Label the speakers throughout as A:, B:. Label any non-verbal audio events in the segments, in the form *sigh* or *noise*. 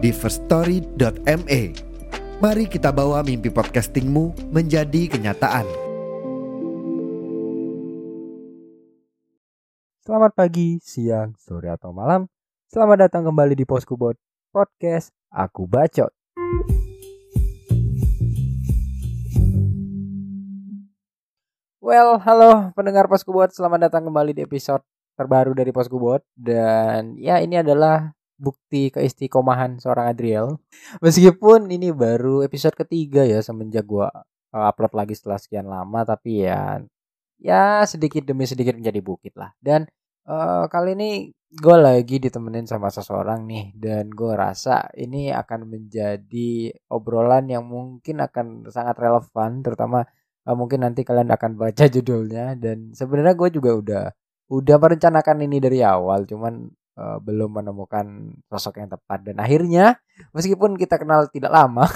A: di firststory.me. Mari kita bawa mimpi podcastingmu menjadi kenyataan.
B: Selamat pagi, siang, sore atau malam. Selamat datang kembali di Poskubot Podcast Aku Bacot. Well, halo pendengar Poskubot, selamat datang kembali di episode terbaru dari Poskubot dan ya ini adalah bukti keistiqomahan seorang Adriel. Meskipun ini baru episode ketiga ya semenjak gua uh, upload lagi setelah sekian lama tapi ya ya sedikit demi sedikit menjadi bukit lah. Dan uh, kali ini gue lagi ditemenin sama seseorang nih dan gue rasa ini akan menjadi obrolan yang mungkin akan sangat relevan terutama uh, mungkin nanti kalian akan baca judulnya dan sebenarnya gue juga udah udah merencanakan ini dari awal cuman uh, belum menemukan sosok yang tepat. Dan akhirnya meskipun kita kenal tidak lama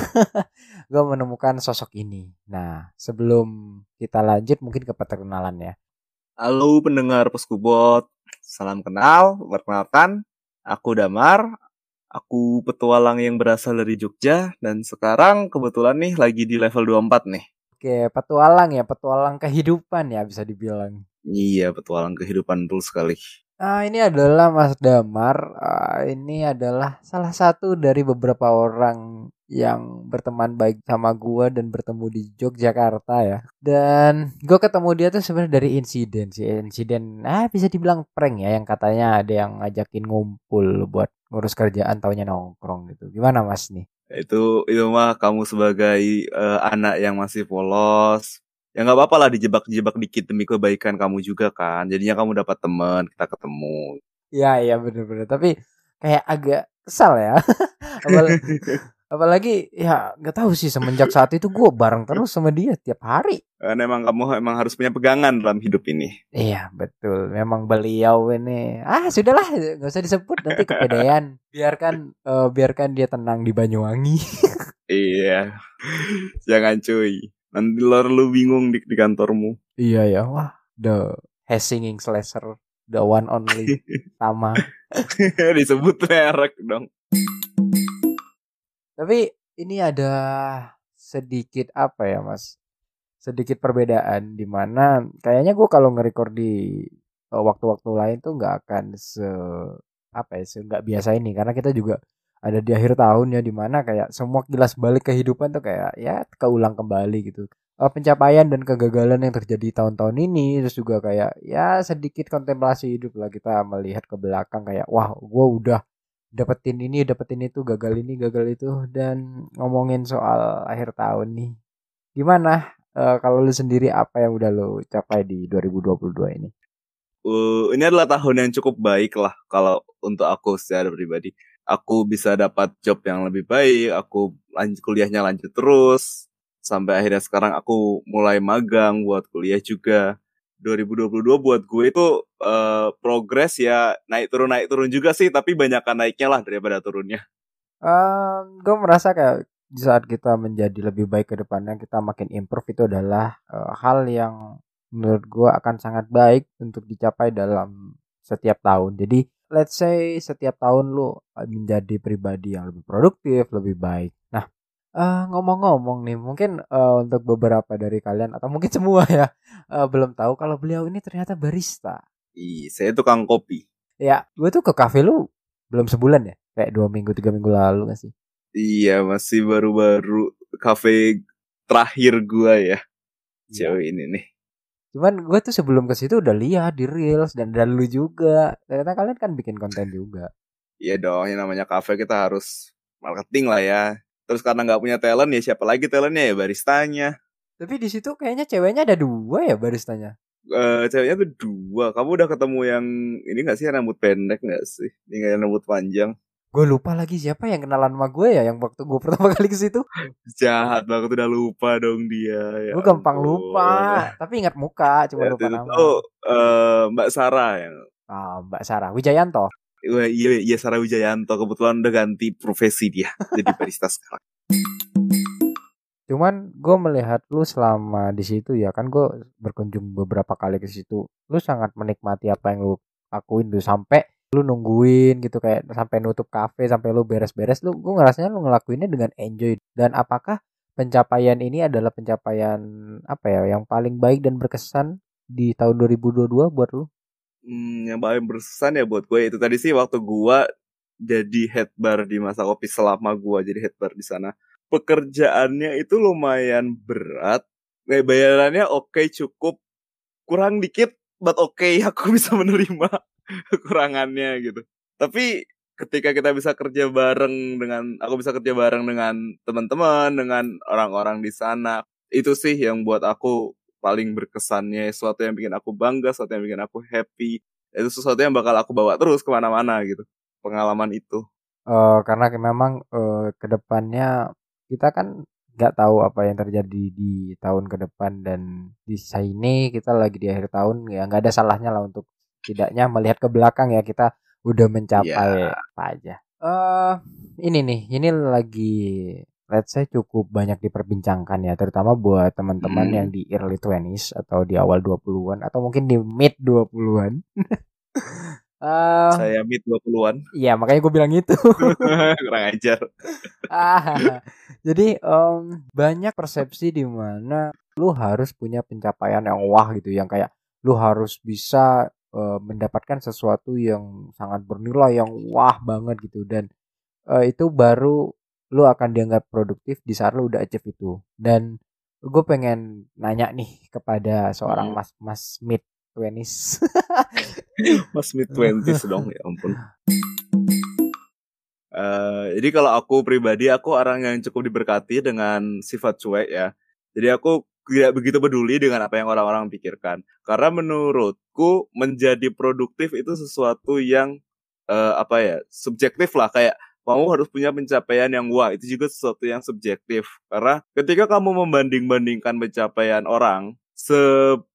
B: *laughs* gue menemukan sosok ini. Nah sebelum kita lanjut mungkin ke perkenalannya
C: Halo pendengar Poskubot, salam kenal, perkenalkan, aku Damar, aku petualang yang berasal dari Jogja, dan sekarang kebetulan nih lagi di level 24 nih.
B: oke petualang ya petualang kehidupan ya bisa dibilang.
C: Iya, petualang kehidupan betul sekali.
B: Nah, ini adalah Mas Damar. Ah, ini adalah salah satu dari beberapa orang yang berteman baik sama gua dan bertemu di Yogyakarta ya. Dan gue ketemu dia tuh sebenarnya dari insiden sih. Insiden ah bisa dibilang prank ya yang katanya ada yang ngajakin ngumpul buat ngurus kerjaan taunya nongkrong gitu. Gimana Mas nih?
C: Itu itu mah kamu sebagai eh, anak yang masih polos, ya nggak apa-apa lah dijebak-jebak dikit demi kebaikan kamu juga kan. Jadinya kamu dapat teman, kita ketemu.
B: Iya iya bener-bener. Tapi kayak agak kesal ya. *laughs* Apal- *laughs* apalagi ya nggak tahu sih semenjak saat itu gue bareng terus sama dia tiap hari.
C: Kan emang kamu emang harus punya pegangan dalam hidup ini.
B: Iya betul, memang beliau ini ah sudahlah nggak usah disebut nanti kepedean. Biarkan eh, biarkan dia tenang di Banyuwangi. *laughs*
C: Iya. Jangan cuy. Nanti lo lu bingung di, di kantormu.
B: iya ya, wah the has singing slasher, the one only *laughs* sama. *laughs*
C: Disebut merek dong.
B: Tapi ini ada sedikit apa ya mas? Sedikit perbedaan di mana kayaknya gue kalau nge-record di eh, waktu-waktu lain tuh nggak akan se apa ya se nggak biasa ini karena kita juga ada di akhir tahun ya di mana kayak semua kilas balik kehidupan tuh kayak ya keulang kembali gitu. Eh, pencapaian dan kegagalan yang terjadi tahun-tahun ini terus juga kayak ya sedikit kontemplasi hidup lah. Kita melihat ke belakang kayak wah gue udah dapetin ini dapetin itu gagal ini gagal itu. Dan ngomongin soal akhir tahun nih gimana? Eh, kalau lu sendiri apa yang udah lu capai di 2022 ini?
C: Uh, ini adalah tahun yang cukup baik lah kalau untuk aku secara pribadi. Aku bisa dapat job yang lebih baik, aku lanjut kuliahnya lanjut terus. Sampai akhirnya sekarang aku mulai magang buat kuliah juga. 2022 buat gue itu eh, progres ya naik turun naik turun juga sih, tapi banyakkan naiknya lah daripada turunnya.
B: gue merasa kayak di saat kita menjadi lebih baik ke depannya kita makin improve itu adalah eh, hal yang menurut gue akan sangat baik untuk dicapai dalam setiap tahun jadi let's say setiap tahun lu eh, menjadi pribadi yang lebih produktif lebih baik nah eh, ngomong-ngomong nih mungkin eh, untuk beberapa dari kalian atau mungkin *laughs* semua ya eh, belum tahu kalau beliau ini ternyata barista
C: Ih, saya tukang kopi.
B: ya gue tuh ke cafe lu belum sebulan ya kayak dua minggu tiga minggu lalu gak sih
C: Iya, masih baru-baru kafe terakhir gua ya.
B: Iya.
C: Cewek ini nih.
B: Cuman gue tuh sebelum ke situ udah lihat di reels dan dan lu juga. Ternyata kalian kan bikin konten juga.
C: Iya dong, yang namanya kafe kita harus marketing lah ya. Terus karena nggak punya talent ya siapa lagi talentnya ya baristanya.
B: Tapi di situ kayaknya ceweknya ada dua ya baristanya.
C: Eh ceweknya tuh dua. Kamu udah ketemu yang ini gak sih yang rambut pendek gak sih? Ini yang rambut panjang.
B: Gue lupa lagi siapa yang kenalan sama gue ya yang waktu gue pertama *laughs* kali ke situ
C: Jahat banget udah lupa dong dia. Ya
B: gue gampang
C: ampun.
B: lupa tapi ingat muka cuma
C: Ya,
B: lupa
C: itu
B: nama
C: tuh eh, Mbak Sarah yang
B: Ah, Mbak Sarah Wijayanto
C: Wah, iya, iya Sarah Wijayanto kebetulan udah ganti profesi dia jadi barista sekarang.
B: cuman gue melihat lu selama di situ ya kan gue berkunjung beberapa kali ke situ lu sangat menikmati apa yang lu lakuin tuh sampai lu nungguin gitu kayak sampai nutup kafe sampai lu beres-beres lu gue ngerasanya lu ngelakuinnya dengan enjoy dan apakah pencapaian ini adalah pencapaian apa ya yang paling baik dan berkesan di tahun 2022 buat lu
C: Hmm, yang paling berkesan ya buat gue itu tadi sih waktu gue jadi head bar di masa kopi selama gue jadi head bar di sana. Pekerjaannya itu lumayan berat. Kayak bayarannya oke cukup kurang dikit, but oke aku *laughs* bisa menerima kekurangannya gitu. Tapi ketika kita bisa kerja bareng dengan aku bisa kerja bareng dengan teman-teman dengan orang-orang di sana itu sih yang buat aku paling berkesannya sesuatu yang bikin aku bangga sesuatu yang bikin aku happy itu sesuatu yang bakal aku bawa terus ke mana-mana gitu pengalaman itu
B: Eh, karena memang eh, ke depannya kita kan nggak tahu apa yang terjadi di tahun ke depan dan di sini kita lagi di akhir tahun ya nggak ada salahnya lah untuk tidaknya melihat ke belakang ya kita udah mencapai apa aja. Eh ini nih ini lagi let's say cukup banyak diperbincangkan ya terutama buat teman-teman
C: Hmm.
B: yang di early 20s atau di awal 20-an atau mungkin di mid 20-an. *laughs* Eh
C: saya mid 20-an
B: iya makanya gue bilang itu. *laughs*
C: kurang ajar
B: Ah, jadi em, banyak persepsi di mana lu harus punya pencapaian yang wah gitu, yang kayak lu harus bisa eh, mendapatkan sesuatu yang sangat bernilai, yang wah banget gitu, dan eh, itu baru lu akan dianggap produktif di saat lu udah achieve itu. Dan gue pengen nanya nih kepada seorang
C: Hmm.
B: mas mas mid 20s. *laughs*
C: mas mid 20s dong ya ampun Eh, jadi kalau aku pribadi aku orang yang cukup diberkati dengan sifat cuek ya. Jadi aku tidak begitu peduli dengan apa yang orang-orang pikirkan. Karena menurutku menjadi produktif itu sesuatu yang eh, apa ya subjektif lah kayak kamu harus punya pencapaian yang wah itu juga sesuatu yang subjektif. Karena ketika kamu membanding-bandingkan pencapaian orang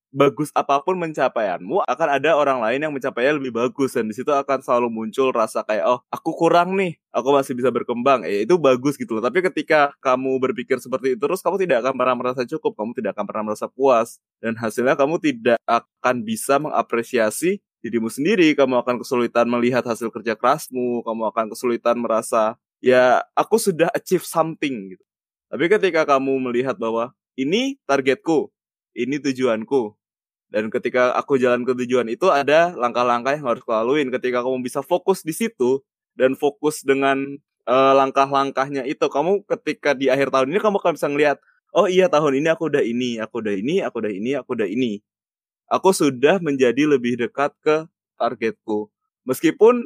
C: sebagus apa pun pencapaianmu akan ada orang lain yang mencapainya lebih bagus. Dan di situ akan selalu muncul rasa kayak oh aku kurang nih. Aku masih bisa berkembang. Eh itu bagus gitu loh. Tapi ketika kamu berpikir seperti itu terus kamu tidak akan pernah merasa cukup. Kamu tidak akan pernah merasa puas. Dan hasilnya kamu tidak akan bisa mengapresiasi dirimu sendiri. Kamu akan kesulitan melihat hasil kerja kerasmu. Kamu akan kesulitan merasa ya aku sudah achieve something. Gitu. Tapi ketika kamu melihat bahwa ini targetku ini tujuanku dan ketika aku jalan ke tujuan itu ada langkah-langkah yang harus kulaluin ketika kamu bisa fokus di situ dan fokus dengan eh, langkah-langkahnya itu kamu ketika di akhir tahun ini kamu akan bisa ngelihat oh iya tahun ini aku udah ini aku udah ini aku udah ini aku udah ini. Aku sudah menjadi lebih dekat ke targetku. Meskipun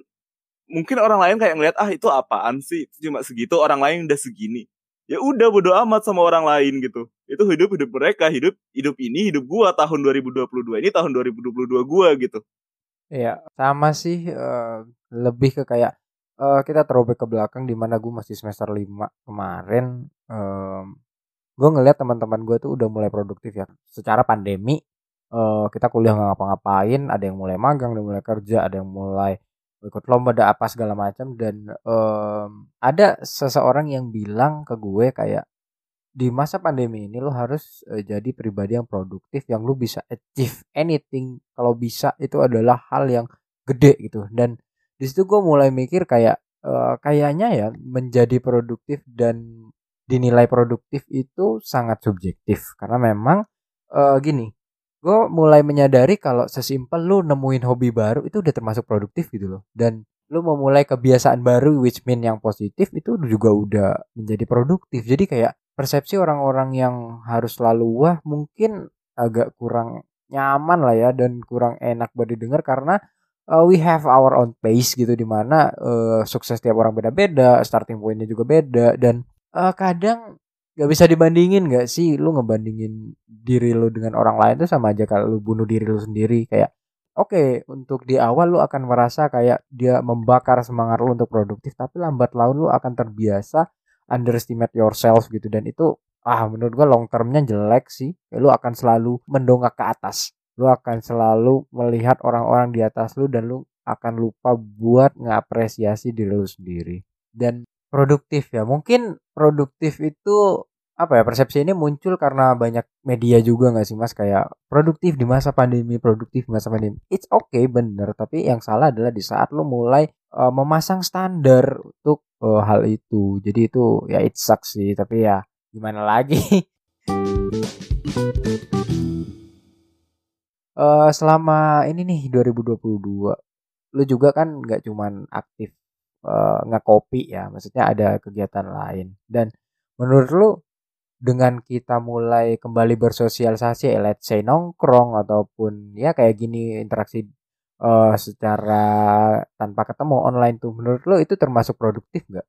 C: mungkin orang lain kayak ngelihat ah itu apaan sih? Itu cuma segitu orang lain udah segini ya udah bodo amat sama orang lain gitu itu hidup hidup mereka hidup hidup ini hidup gua tahun 2022 ini tahun 2022 gua gitu
B: Iya, sama sih eh, lebih ke kayak eh, kita throwback ke belakang di mana gue masih semester 5 kemarin em, gue ngeliat teman-teman gue tuh udah mulai produktif ya. Secara pandemi eh, kita kuliah nggak ngapa-ngapain, ada yang mulai magang, ada yang mulai kerja, ada yang mulai ikut lomba, ada apa segala macam dan em, ada seseorang yang bilang ke gue kayak di masa pandemi ini lo harus eh, jadi pribadi yang produktif yang lu bisa achieve anything. Kalau bisa itu adalah hal yang gede gitu. Dan di situ gue mulai mikir kayak eh, kayaknya ya menjadi produktif dan dinilai produktif itu sangat subjektif. Karena memang eh, gini gue mulai menyadari kalau sesimpel lu nemuin hobi baru itu udah termasuk produktif gitu loh. Dan lu memulai kebiasaan baru which mean yang positif itu juga udah menjadi produktif. Jadi kayak persepsi orang-orang yang harus selalu wah mungkin agak kurang nyaman lah ya dan kurang enak buat didengar karena uh, we have our own pace gitu di mana uh, sukses tiap orang beda-beda starting pointnya juga beda dan uh, kadang gak bisa dibandingin gak sih? Lu ngebandingin diri lu dengan orang lain tuh sama aja kalau lu bunuh diri lu sendiri. Kayak oke untuk di awal lu akan merasa kayak dia membakar semangat lu untuk produktif tapi lambat laun lu akan terbiasa underestimate yourself gitu. Dan itu ah menurut gua long termnya jelek sih. Lu akan selalu mendongak ke atas. Lu akan selalu melihat orang-orang di atas lu dan lu akan lupa buat ngapresiasi diri lu sendiri. Dan produktif ya. Mungkin produktif itu apa ya persepsi ini muncul karena banyak media juga nggak sih mas? Kayak produktif di masa pandemi produktif di masa pandemi. It's okay bener. Tapi yang salah adalah di saat lo mulai uh, memasang standar untuk uh, hal itu. Jadi itu ya it sucks sih. Tapi ya gimana lagi? Uh, *laughs* selama ini nih 2022 lu juga kan nggak cuman aktif uh, ngekopi ya maksudnya ada kegiatan lain dan menurut lu dengan kita mulai kembali bersosialisasi let's say nongkrong ataupun ya kayak gini interaksi uh, secara tanpa ketemu online tuh menurut lo itu termasuk produktif nggak?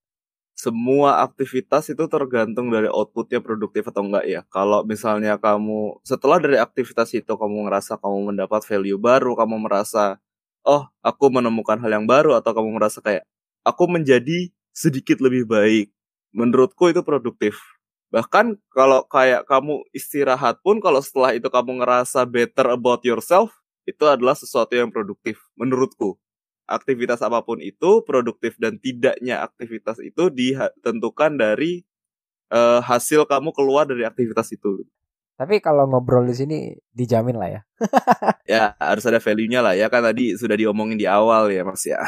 C: Semua aktivitas itu tergantung dari outputnya produktif atau enggak ya. Kalau misalnya kamu setelah dari aktivitas itu kamu ngerasa kamu mendapat value baru, kamu merasa oh aku menemukan hal yang baru atau kamu merasa kayak aku menjadi sedikit lebih baik. Menurutku itu produktif Bahkan kalau kayak kamu istirahat pun kalau setelah itu kamu ngerasa better about yourself, itu adalah sesuatu yang produktif menurutku. Aktivitas apa pun itu produktif dan tidaknya aktivitas itu ditentukan dari uh, hasil kamu keluar dari aktivitas itu.
B: Tapi kalau ngobrol di sini dijamin lah ya. *laughs*
C: ya harus ada value-nya lah ya kan tadi sudah diomongin di awal ya Mas ya. *laughs*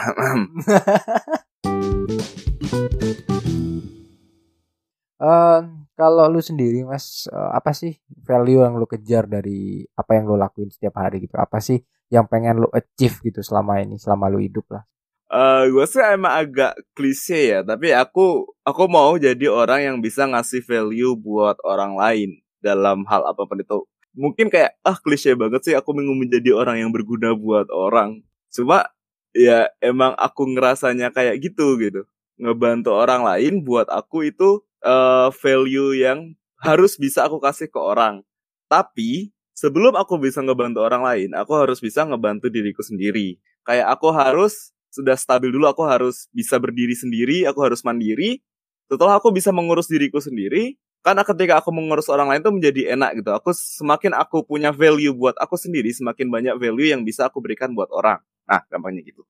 B: uh, Kalau lu sendiri Mas, uh, apa sih value yang lu kejar dari apa yang lu lakuin setiap hari gitu? Apa sih yang pengen lu achieve gitu selama ini, selama lu hidup lah?
C: Uh, gue sih emang agak klise ya, tapi aku aku mau jadi orang yang bisa ngasih value buat orang lain dalam hal apa pun itu. Mungkin kayak ah klise banget sih aku mau menjadi orang yang berguna buat orang. Cuma ya emang aku ngerasanya kayak gitu gitu. Ngebantu orang lain buat aku itu uh, value yang harus bisa aku kasih ke orang. Tapi sebelum aku bisa ngebantu orang lain, aku harus bisa ngebantu diriku sendiri. Kayak aku harus sudah stabil dulu, aku harus bisa berdiri sendiri, aku harus mandiri. Setelah aku bisa mengurus diriku sendiri, karena ketika aku mengurus orang lain itu menjadi enak gitu. Aku semakin aku punya value buat aku sendiri, semakin banyak value yang bisa aku berikan buat orang. Nah, gampangnya gitu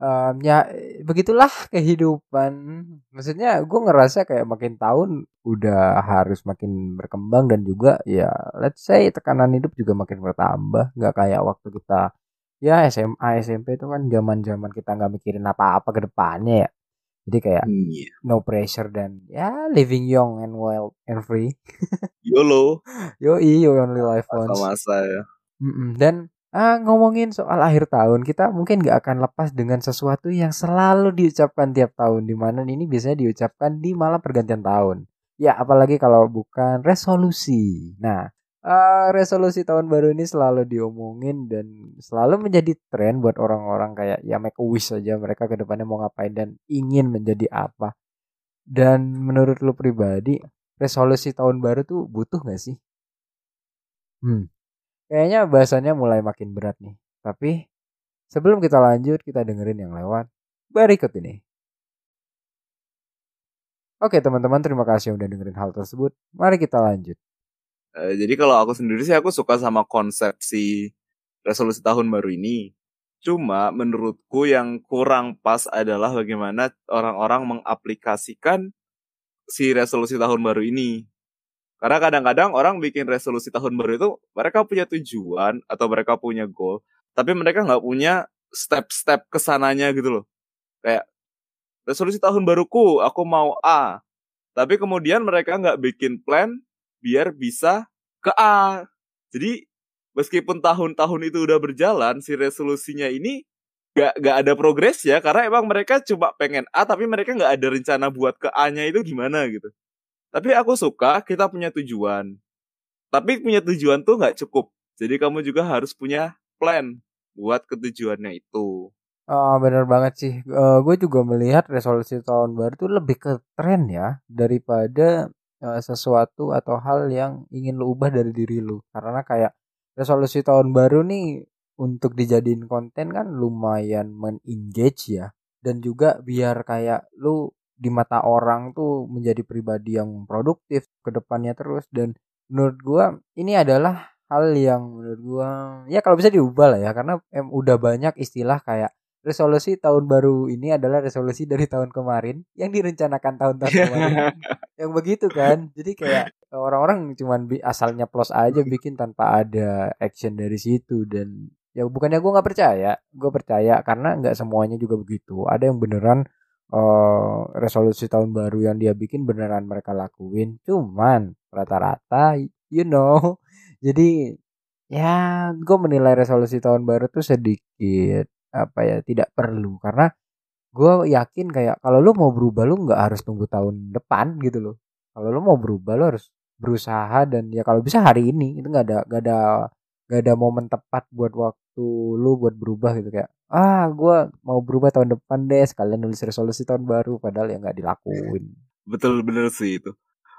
B: um, ya begitulah kehidupan maksudnya gue ngerasa kayak makin tahun udah harus makin berkembang dan juga ya let's say tekanan hidup juga makin bertambah nggak kayak waktu kita ya SMA SMP itu kan zaman zaman kita nggak mikirin apa-apa ke depannya ya jadi kayak yeah. no pressure dan ya living young and wild and free
C: YOLO *laughs*
B: yo you only life once
C: masa-masa ya
B: mm -mm. dan Ah, ngomongin soal akhir tahun, kita mungkin gak akan lepas dengan sesuatu yang selalu diucapkan tiap tahun, di mana ini biasanya diucapkan di malam pergantian tahun. Ya, apalagi kalau bukan resolusi. Nah, uh, resolusi tahun baru ini selalu diomongin dan selalu menjadi tren buat orang-orang kayak ya make a wish saja mereka ke depannya mau ngapain dan ingin menjadi apa. Dan menurut lu pribadi, resolusi tahun baru tuh butuh gak sih? Hmm, Kayaknya bahasannya mulai makin berat nih. Tapi sebelum kita lanjut, kita dengerin yang lewat berikut ini. Oke teman-teman, terima kasih udah dengerin hal tersebut. Mari kita lanjut.
C: Uh, jadi kalau aku sendiri sih aku suka sama konsep si resolusi tahun baru ini. Cuma menurutku yang kurang pas adalah bagaimana orang-orang mengaplikasikan si resolusi tahun baru ini. Karena kadang-kadang orang bikin resolusi tahun baru itu mereka punya tujuan atau mereka punya goal, tapi mereka nggak punya step-step ke sananya gitu loh. Kayak resolusi tahun baruku, aku mau A, tapi kemudian mereka nggak bikin plan biar bisa ke A. Jadi meskipun tahun-tahun itu udah berjalan, si resolusinya ini gak, gak ada progres ya, karena emang mereka cuma pengen A, tapi mereka nggak ada rencana buat ke A-nya itu gimana gitu. Tapi aku suka kita punya tujuan. Tapi punya tujuan tuh nggak cukup. Jadi kamu juga harus punya plan buat ketujuannya itu.
B: Oh, bener banget sih. Uh, gue juga melihat resolusi tahun baru itu lebih ke tren ya daripada uh, sesuatu atau hal yang ingin lo ubah dari diri lo. Karena kayak resolusi tahun baru nih untuk dijadiin konten kan lumayan men-engage ya. Dan juga biar kayak lu di mata orang tuh menjadi pribadi yang produktif ke depannya terus. Dan menurut gua ini adalah hal yang menurut gua ya kalau bisa diubah lah ya. Karena em udah banyak istilah kayak resolusi tahun baru ini adalah resolusi dari tahun kemarin yang direncanakan tahun-tahun kemarin. Yang begitu kan? Jadi kayak orang-orang cuman asalnya plus aja bikin tanpa ada action dari situ dan ya bukannya gua nggak percaya gue percaya karena nggak semuanya juga begitu. Ada yang beneran eh resolusi tahun baru yang dia bikin beneran mereka lakuin. Cuman rata-rata you know *laughs* jadi ya gue menilai resolusi tahun baru tuh sedikit apa ya tidak perlu karena gue yakin kayak kalau lu mau berubah lu nggak harus tunggu tahun depan gitu loh kalau lu mau berubah lu harus berusaha dan ya kalau bisa hari ini itu nggak ada nggak ada nggak ada momen tepat buat waktu lu buat berubah gitu kayak ah gue mau berubah tahun depan deh sekalian nulis resolusi tahun baru padahal ya nggak dilakuin
C: Betul bener sih itu.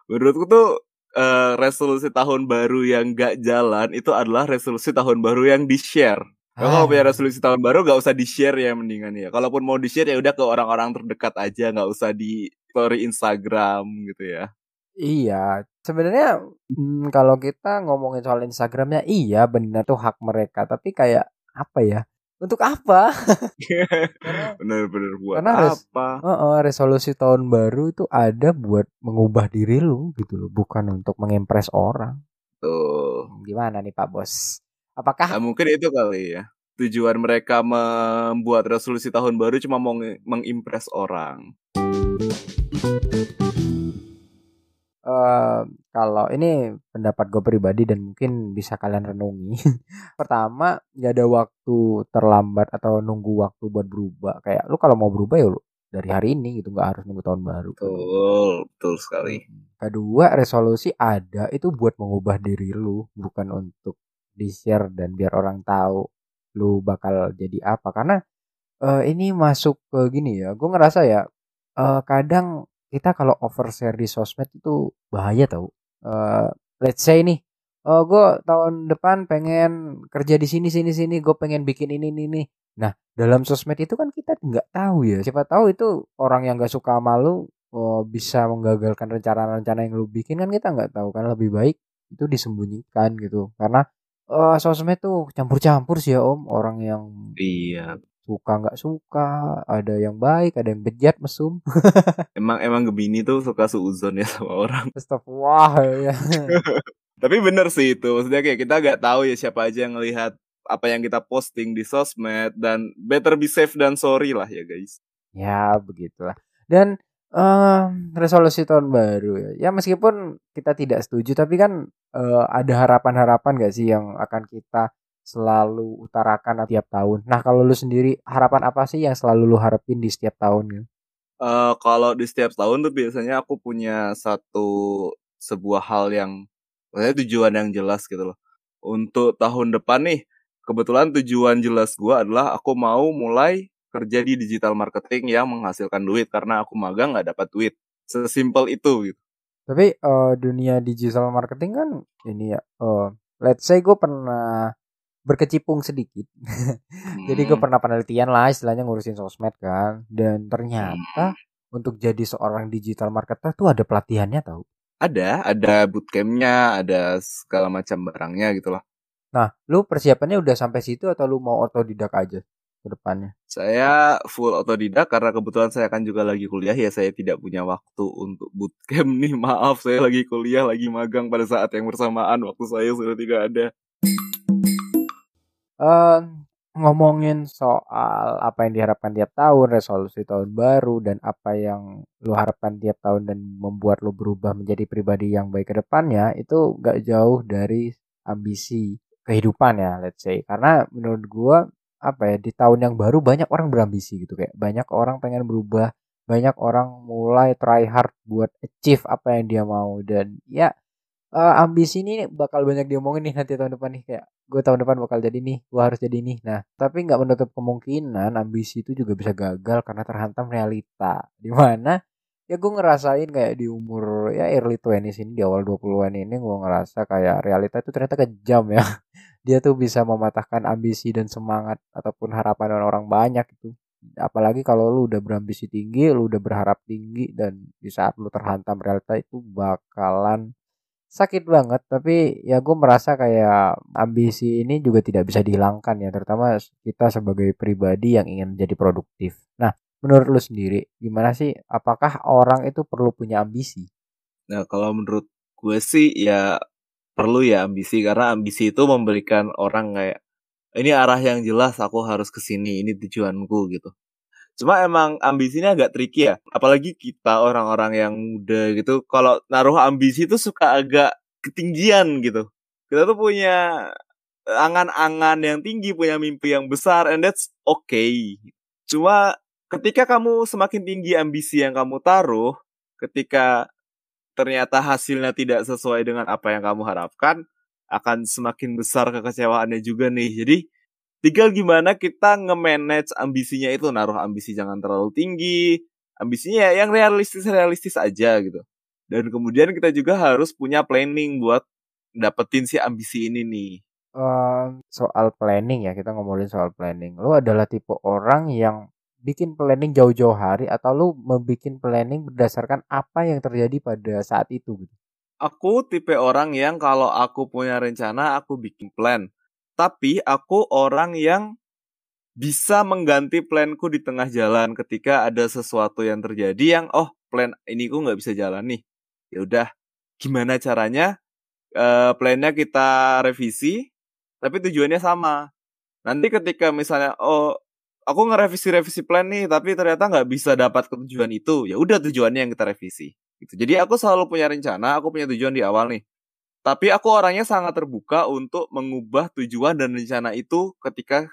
C: Menurutku tuh eh, resolusi tahun baru yang gak jalan itu adalah resolusi tahun baru yang di share. Kalau
B: Ah.
C: punya resolusi tahun baru gak usah di share ya mendingan ya. Kalaupun mau di share ya udah ke orang-orang terdekat aja, nggak usah di story Instagram gitu ya.
B: Iya, sebenarnya mm, kalau kita ngomongin soal Instagramnya, iya benar tuh hak mereka. Tapi kayak apa ya? Untuk apa? *laughs*
C: Bener-bener buat
B: karena res-
C: apa?
B: Heeh, resolusi tahun baru itu ada buat mengubah diri lu gitu loh, bukan untuk mengimpress orang.
C: Tuh.
B: Gimana nih Pak Bos?
C: Nah,
B: Apakah
C: mungkin itu kali ya. Tujuan mereka membuat resolusi tahun baru cuma mau mengimpress orang.
B: eh kalau ini pendapat gue pribadi dan mungkin bisa kalian renungi. *laughs* Pertama, gak ada waktu terlambat atau nunggu waktu buat berubah. Kayak lu kalau mau berubah ya lu dari hari ini gitu, nggak harus nunggu tahun baru.
C: Betul, betul sekali.
B: Kedua, resolusi ada itu buat mengubah diri lu, bukan untuk di-share dan biar orang tahu lu bakal jadi apa. Karena eh, ini masuk ke gini ya, gue ngerasa ya eh, kadang kita kalau overshare di sosmed itu bahaya tau. Eh, let's say nih, oh gue tahun depan pengen kerja di sini sini sini, gue pengen bikin ini ini ini. Nah dalam sosmed itu kan kita nggak tahu ya. Siapa tahu itu orang yang nggak suka malu oh, bisa menggagalkan rencana-rencana yang lu bikin kan kita nggak tahu kan lebih baik itu disembunyikan gitu karena eh, sosmed tuh campur-campur sih ya om orang yang
C: Iya.
B: suka nggak suka ada yang baik ada yang bejat mesum *laughs*
C: Emang emang Gemini tuh suka suuzon ya sama orang.
B: Wah ya *laughs*
C: Tapi bener sih itu. Maksudnya kayak kita gak tahu ya siapa aja yang ngelihat apa yang kita posting di sosmed dan better be safe dan sorry lah ya guys.
B: ya begitulah dan em, resolusi tahun baru ya ya meskipun kita tidak setuju tapi kan eh, ada harapan-harapan gak sih yang akan kita selalu utarakan tiap tahun nah kalau lu sendiri harapan apa sih yang selalu lu harapin di setiap tahun?
C: Eh kalau di setiap tahun tuh biasanya aku punya satu sebuah hal yang maksudnya tujuan yang jelas gitu loh. Untuk tahun depan nih, kebetulan tujuan jelas gua adalah aku mau mulai kerja di digital marketing yang menghasilkan duit karena aku magang nggak dapat duit. Sesimpel itu gitu.
B: tapi eh, dunia digital marketing kan ini ya eh, let's say gue pernah berkecimpung sedikit *laughs* Jadi gue
C: Hmm,
B: pernah penelitian lah istilahnya ngurusin sosmed kan. Dan ternyata untuk jadi seorang digital marketer tuh ada pelatihannya tau.
C: ada, ada bootcampnya, ada segala macam barangnya gitu loh.
B: Nah, lu persiapannya udah sampai situ atau lu mau otodidak aja ke depannya?
C: Saya full otodidak karena kebetulan saya kan juga lagi kuliah ya saya tidak punya waktu untuk bootcamp nih. *laughs* Maaf saya lagi kuliah lagi magang pada saat yang bersamaan. Waktu saya sudah tidak ada.
B: Eh ngomongin soal apa yang diharapkan tiap tahun, resolusi tahun baru dan apa yang lu harapkan tiap tahun dan membuat lu berubah menjadi pribadi yang baik ke depannya itu gak jauh dari ambisi kehidupan ya let's say. Karena menurut gua apa ya di tahun yang baru banyak orang berambisi gitu kayak banyak orang pengen berubah banyak orang mulai try hard buat achieve apa yang dia mau. Dan ya eh, ambisi ini bakal banyak diomongin nih nanti tahun depan nih kayak gue tahun depan bakal jadi nih gue harus jadi nih. Nah tapi nggak menutup kemungkinan ambisi itu juga bisa gagal karena terhantam realita. Di mana ya gue ngerasain kayak di umur ya early 20s ini di awal 20-an ini gue ngerasa kayak realita itu ternyata kejam ya dia tuh bisa mematahkan ambisi dan semangat ataupun harapan orang banyak itu apalagi kalau lu udah berambisi tinggi lu udah berharap tinggi dan di saat lu terhantam realita itu bakalan sakit banget. Tapi ya gue merasa kayak ambisi ini juga tidak bisa dihilangkan ya terutama kita sebagai pribadi yang ingin menjadi produktif. Nah menurut lu sendiri gimana sih? Apakah orang itu perlu punya ambisi?
C: Nah kalau menurut gue sih ya perlu ya ambisi karena ambisi itu memberikan orang kayak ini arah yang jelas aku harus ke sini ini tujuanku gitu. Cuma emang ambisinya agak tricky ya apalagi kita orang-orang yang muda gitu kalau naruh ambisi itu suka agak ketinggian gitu. Kita tuh punya angan-angan yang tinggi punya mimpi yang besar and that's okay. Cuma ketika kamu semakin tinggi ambisi yang kamu taruh ketika ternyata hasilnya tidak sesuai dengan apa yang kamu harapkan akan semakin besar kekecewaannya juga nih. Jadi tinggal gimana kita nge-manage ambisinya itu, naruh ambisi jangan terlalu tinggi, ambisinya ya yang realistis-realistis aja gitu. Dan kemudian kita juga harus punya planning buat dapetin si ambisi ini nih.
B: Soal planning ya, kita ngomongin soal planning. Lu adalah tipe orang yang bikin planning jauh-jauh hari atau lu membuat planning berdasarkan apa yang terjadi pada saat itu gitu?
C: Aku tipe orang yang kalau aku punya rencana aku bikin plan. Tapi aku orang yang bisa mengganti planku di tengah jalan ketika ada sesuatu yang terjadi yang oh plan ini ku nggak bisa jalan nih. Ya udah, gimana caranya? Uh, plannya kita revisi, tapi tujuannya sama. Nanti ketika misalnya oh aku ngerevisi-revisi plan nih, tapi ternyata nggak bisa dapat ke tujuan itu, ya udah tujuannya yang kita revisi Gitu. Jadi aku selalu punya rencana, aku punya tujuan di awal nih. Tapi aku orangnya sangat terbuka untuk mengubah tujuan dan rencana itu ketika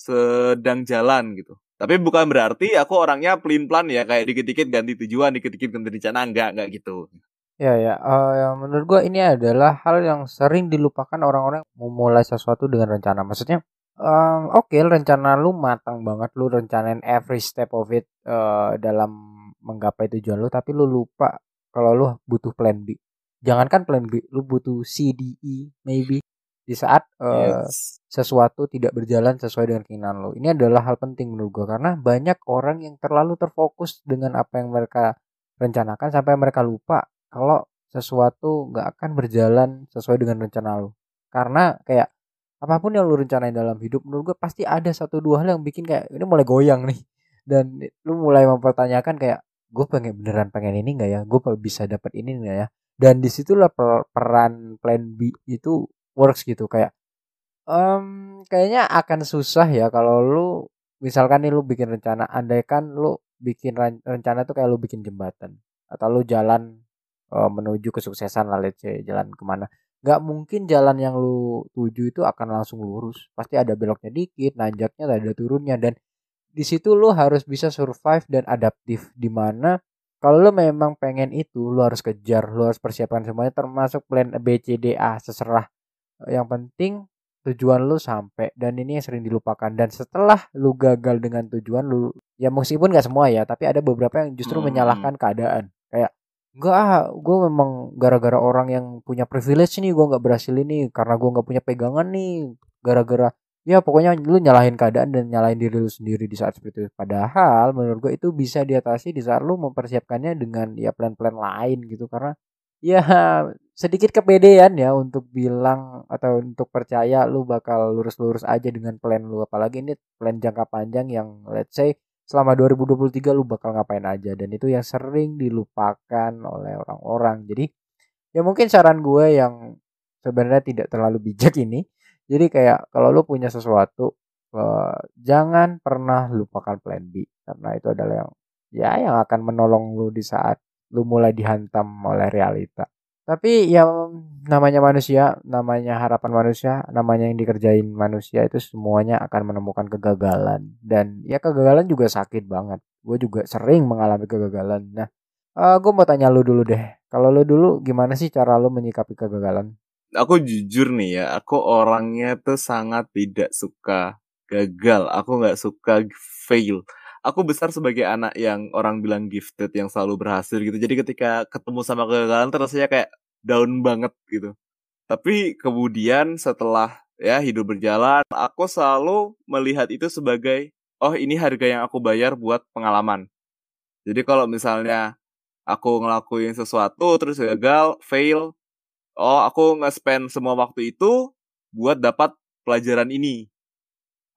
C: sedang jalan gitu. Tapi bukan berarti aku orangnya pelin plan ya kayak dikit-dikit ganti tujuan, dikit-dikit ganti rencana enggak enggak gitu.
B: Ya ya, uh, menurut gua ini adalah hal yang sering dilupakan orang-orang memulai sesuatu dengan rencana. Maksudnya um, oke okay, rencana lu matang banget lu rencanain every step of it uh, dalam menggapai tujuan lu tapi lu lupa kalau lu butuh plan B. Jangankan plan B, lu butuh C D E maybe di saat uh, sesuatu tidak berjalan sesuai dengan keinginan lo. Ini adalah hal penting menurut gue karena banyak orang yang terlalu terfokus dengan apa yang mereka rencanakan sampai mereka lupa kalau sesuatu nggak akan berjalan sesuai dengan rencana lo. Karena kayak apa pun yang lu rencanain dalam hidup menurut gue pasti ada satu dua hal yang bikin kayak ini mulai goyang nih. Dan lu mulai mempertanyakan kayak gue pengen beneran pengen ini nggak ya? Gue bisa dapat ini nggak ya? Dan di situlah per peran plan B itu works gitu. Kayak um, kayaknya akan susah ya kalau lu misalkan nih lu bikin rencana andaikan lu bikin rencana tuh kayak lu bikin jembatan atau lu jalan uh, menuju kesuksesan lah let's say jalan ke mana nggak mungkin jalan yang lu tuju itu akan langsung lurus. Pasti ada beloknya dikit nanjaknya ada turunnya. Dan di situ lu harus bisa survive dan adaptif. Di mana kalau lu memang pengen itu lu harus kejar lu harus persiapkan semuanya termasuk plan B C D A seserah. Yang penting tujuan lu sampai dan ini yang sering dilupakan. Dan setelah lu gagal dengan tujuan lu ya meskipun nggak semua ya tapi ada beberapa yang justru hmm. menyalahkan keadaan enggak ah gue memang gara-gara orang yang punya privilege nih gue nggak berhasil ini karena gue nggak punya pegangan nih gara-gara ya pokoknya lu nyalahin keadaan dan nyalahin diri lu sendiri di saat seperti itu. Padahal menurut gue itu bisa diatasi di saat lu mempersiapkannya dengan ya plan-plan lain gitu. Karena ya *laughs* sedikit kepedean ya untuk bilang atau untuk percaya lu bakal lurus-lurus aja dengan plan lu. Apalagi ini plan jangka panjang yang let's say selama 2023 lu bakal ngapain aja dan itu yang sering dilupakan oleh orang-orang jadi ya mungkin saran gue yang sebenarnya tidak terlalu bijak ini jadi kayak kalau lu punya sesuatu uh, jangan pernah lupakan plan B karena itu adalah yang ya yang akan menolong lu di saat lu mulai dihantam oleh realita. Tapi ya namanya manusia, namanya harapan manusia, namanya yang dikerjain manusia itu semuanya akan menemukan kegagalan dan ya kegagalan juga sakit banget. Gue juga sering mengalami kegagalan. Nah, uh, eh, gue mau tanya lu dulu deh. Kalau lu dulu gimana sih cara lu menyikapi kegagalan?
C: aku jujur nih ya, aku orangnya tuh sangat tidak suka gagal. Aku nggak suka fail. Aku besar sebagai anak yang orang bilang gifted yang selalu berhasil gitu. Jadi ketika ketemu sama kegagalan terus rasanya kayak down banget gitu. Tapi kemudian setelah ya hidup berjalan, aku selalu melihat itu sebagai oh ini harga yang aku bayar buat pengalaman. Jadi kalau misalnya aku ngelakuin sesuatu terus gagal, fail, oh aku nge-spend semua waktu itu buat dapat pelajaran ini.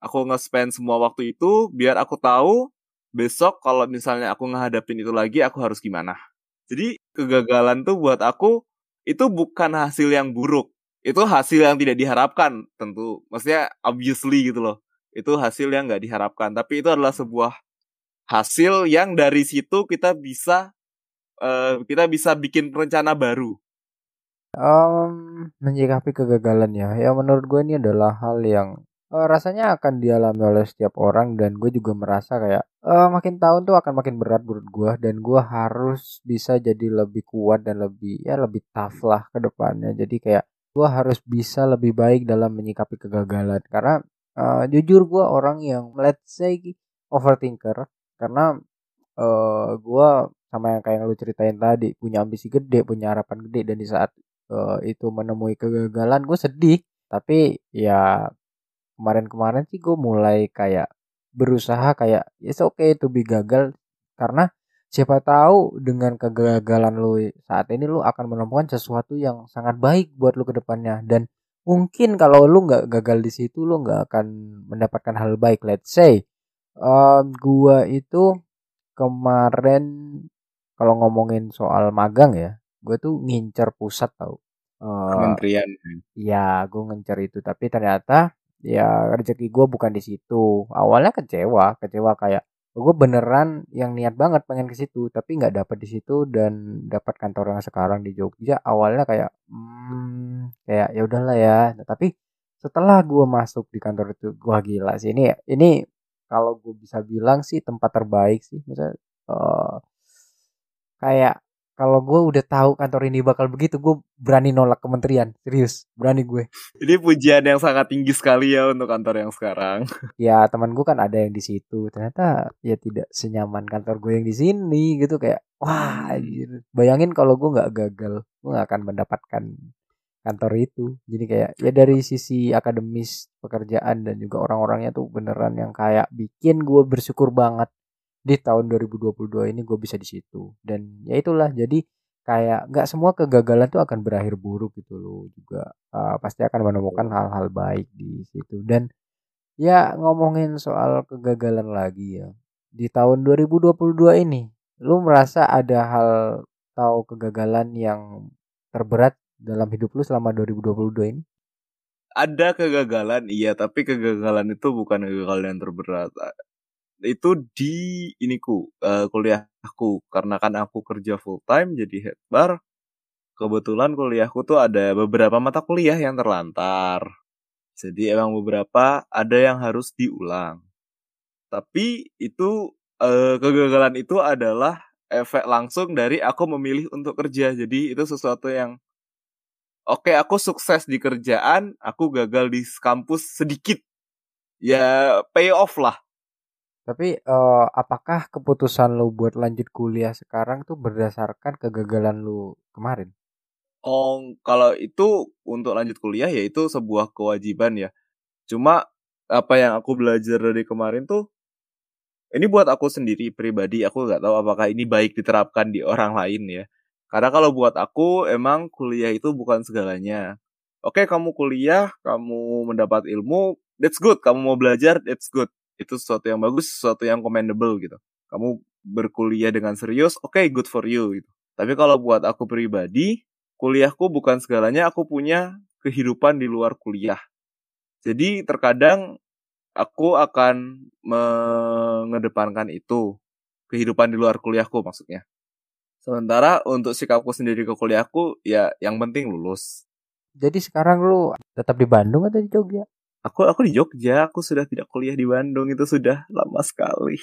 C: Aku nge-spend semua waktu itu biar aku tahu besok kalau misalnya aku ngehadapin itu lagi aku harus gimana. Jadi kegagalan tuh buat aku itu bukan hasil yang buruk. Itu hasil yang tidak diharapkan tentu. Maksudnya obviously gitu loh. Itu hasil yang nggak diharapkan. Tapi itu adalah sebuah hasil yang dari situ kita bisa uh, kita bisa bikin rencana baru.
B: Um, menyikapi kegagalan ya, ya menurut gue ini adalah hal yang uh, rasanya akan dialami oleh setiap orang dan gue juga merasa kayak uh, makin tahun tuh akan makin berat menurut gue dan gue harus bisa jadi lebih kuat dan lebih ya lebih tough lah ke depannya. Jadi kayak gue harus bisa lebih baik dalam menyikapi kegagalan. Karena uh, jujur gue orang yang let's say overthinker. Karena uh, gue sama yang kayak lu ceritain tadi punya ambisi gede punya harapan gede. Dan di saat uh, itu menemui kegagalan gue sedih. Tapi ya kemarin-kemarin sih gue mulai kayak berusaha kayak it's okay to be gagal. Karena siapa tahu dengan kegagalan lu saat ini lu akan menemukan sesuatu yang sangat baik buat lu ke depannya. Dan mungkin kalau lu nggak gagal di situ lu nggak akan mendapatkan hal baik. Let's say um, gua itu kemarin kalau ngomongin soal magang ya gue tuh ngincer pusat tau.
C: Uh, kementerian
B: ya? gue ngincer itu. Tapi ternyata ya rezeki gue bukan di situ. Awalnya kecewa kecewa kayak gue beneran yang niat banget pengen ke situ tapi nggak dapet di situ dan dapat kantor yang sekarang di Jogja. Awalnya kayak hmm, kayak ya udahlah ya. Nah, tapi setelah gue masuk di kantor itu gue gila sih ini ini kalau gue bisa bilang sih tempat terbaik sih. Misalnya uh, kayak kalau gue udah tahu kantor ini bakal begitu gue berani nolak kementerian. Serius berani gue
C: ini pujian yang sangat tinggi sekali ya untuk kantor yang sekarang. *laughs*
B: Ya teman gue kan ada yang di situ. Ternyata ya tidak senyaman kantor gue yang di sini gitu. Kayak wah anjir. bayangin kalau gue nggak gagal gue nggak akan mendapatkan kantor itu. Jadi kayak ya dari sisi akademis pekerjaan dan juga orang-orangnya tuh beneran yang kayak bikin gue bersyukur banget di tahun 2022 ini gue bisa di situ. Dan ya itulah jadi kayak nggak semua kegagalan tuh akan berakhir buruk gitu loh juga. Uh, pasti akan menemukan hal-hal baik di situ. Dan ya ngomongin soal kegagalan lagi ya di tahun 2022 ini lu merasa ada hal atau kegagalan yang terberat dalam hidup lu selama 2022 ini?
C: Ada kegagalan iya tapi kegagalan itu bukan kegagalan yang terberat itu di iniku uh, kuliahku. Karena kan aku kerja full time jadi head bar kebetulan kuliahku tuh ada beberapa mata kuliah yang terlantar. Jadi emang beberapa ada yang harus diulang. Tapi itu uh, kegagalan itu adalah efek langsung dari aku memilih untuk kerja. Jadi itu sesuatu yang oke okay, aku sukses di kerjaan aku gagal di kampus sedikit. Ya pay off lah
B: tapi uh, apakah keputusan lu buat lanjut kuliah sekarang tuh berdasarkan kegagalan lu kemarin?
C: Oh, kalau itu untuk lanjut kuliah ya itu sebuah kewajiban ya. Cuma apa yang aku belajar dari kemarin tuh ini buat aku sendiri pribadi aku nggak tahu apakah ini baik diterapkan di orang lain ya. Karena kalau buat aku emang kuliah itu bukan segalanya. Oke, kamu kuliah, kamu mendapat ilmu, that's good. Kamu mau belajar, that's good itu sesuatu yang bagus sesuatu yang commendable gitu. Kamu berkuliah dengan serius oke okay, good for you gitu. Tapi kalau buat aku pribadi kuliahku bukan segalanya aku punya kehidupan di luar kuliah. Jadi terkadang aku akan mengedepankan itu kehidupan di luar kuliahku maksudnya. Sementara untuk sikapku sendiri ke kuliahku ya yang penting lulus.
B: Jadi sekarang lu tetap di Bandung atau di Jogja
C: Aku aku di Jogja, aku sudah tidak kuliah di Bandung itu sudah lama sekali.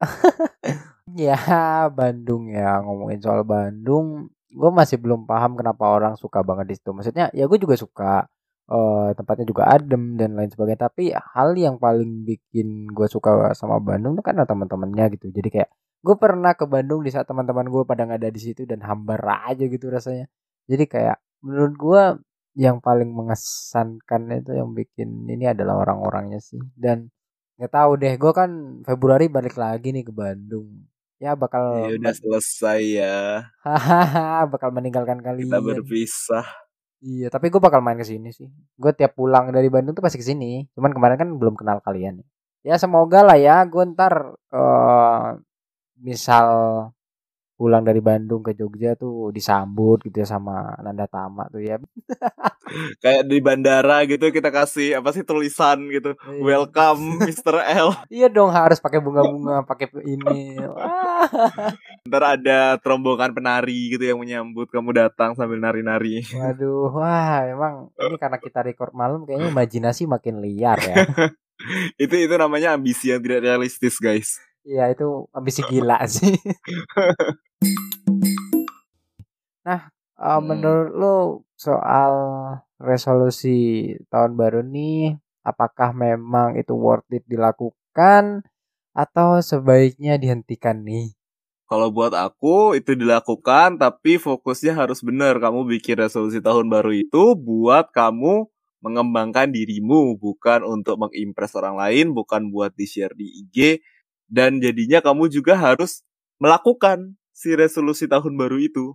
C: *laughs*
B: ya Bandung ya ngomongin soal Bandung, gue masih belum paham kenapa orang suka banget di situ. Maksudnya ya gue juga suka uh, tempatnya juga adem dan lain sebagainya. Tapi hal yang paling bikin gue suka sama Bandung tuh karena teman-temannya gitu. Jadi kayak gue pernah ke Bandung di saat teman-teman gue pada nggak ada di situ dan hambar aja gitu rasanya. Jadi kayak menurut gue yang paling mengesankan itu yang bikin ini adalah orang-orangnya sih. Dan nggak tahu deh gue kan Februari balik lagi nih ke Bandung. Ya bakal
C: Ya udah selesai ya.
B: hahaha *laughs* bakal meninggalkan kalian.
C: Kita berpisah.
B: iya tapi gue bakal main ke sini sih. Gue tiap pulang dari Bandung tuh pasti ke sini. Cuman kemarin kan belum kenal kalian. Ya semoga lah ya gue ntar eh, misal pulang dari Bandung ke Jogja tuh disambut gitu ya sama Nanda Tama tuh ya *laughs*
C: Kayak di bandara gitu kita kasih apa sih tulisan gitu.
B: Iya.
C: Welcome *laughs* Mr. L.
B: Iya dong harus pakai bunga-bunga, pakai ini. *laughs*
C: Ntar ada terombongan penari gitu yang menyambut kamu datang sambil nari-nari.
B: Waduh, wah emang ini karena kita record malam kayaknya imajinasi makin liar ya.
C: itu itu namanya ambisi yang tidak realistis guys.
B: Iya itu ambisi gila *laughs* sih. nah, eh,
C: Hmm.
B: menurut lo soal resolusi tahun baru nih, apakah memang itu worth it dilakukan atau sebaiknya dihentikan nih?
C: Kalau buat aku itu dilakukan tapi fokusnya harus benar. Kamu bikin resolusi tahun baru itu buat kamu mengembangkan dirimu, bukan untuk mengimpress orang lain, bukan buat di-share di IG dan jadinya kamu juga harus melakukan si resolusi tahun baru itu.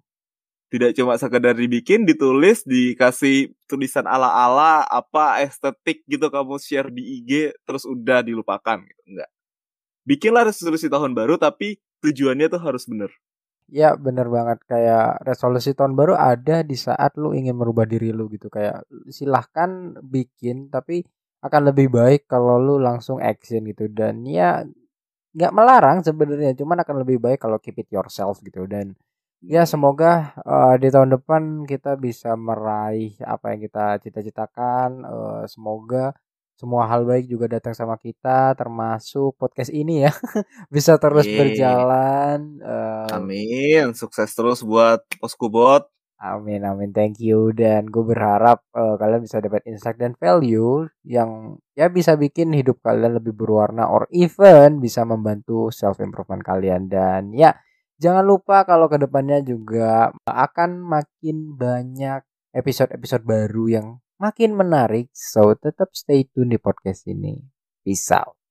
C: Tidak cuma sekedar dibikin, ditulis, dikasih tulisan ala-ala, apa estetik gitu kamu share di IG, terus udah dilupakan gitu. Enggak. Bikinlah resolusi tahun baru tapi tujuannya tuh harus bener.
B: Ya bener banget kayak resolusi tahun baru ada di saat lu ingin merubah diri lu gitu kayak silahkan bikin tapi akan lebih baik kalau lu langsung action gitu dan ya nggak melarang sebenarnya cuman akan lebih baik kalau keep it yourself gitu. Dan ya semoga eh, di tahun depan kita bisa meraih apa yang kita cita-citakan. Eh, semoga semua hal baik juga datang sama kita termasuk podcast ini ya. *laughs* Bisa terus
C: Yeay.
B: berjalan Eh,
C: Amin, sukses terus buat Poskubot.
B: Amin amin. Thank you. Dan gue berharap eh, kalian bisa dapat insight dan value yang ya bisa bikin hidup kalian lebih berwarna or even bisa membantu self improvement kalian. Dan ya jangan lupa kalau ke depannya juga akan makin banyak episode-episode baru yang makin menarik. So tetap stay tune di podcast ini. Peace out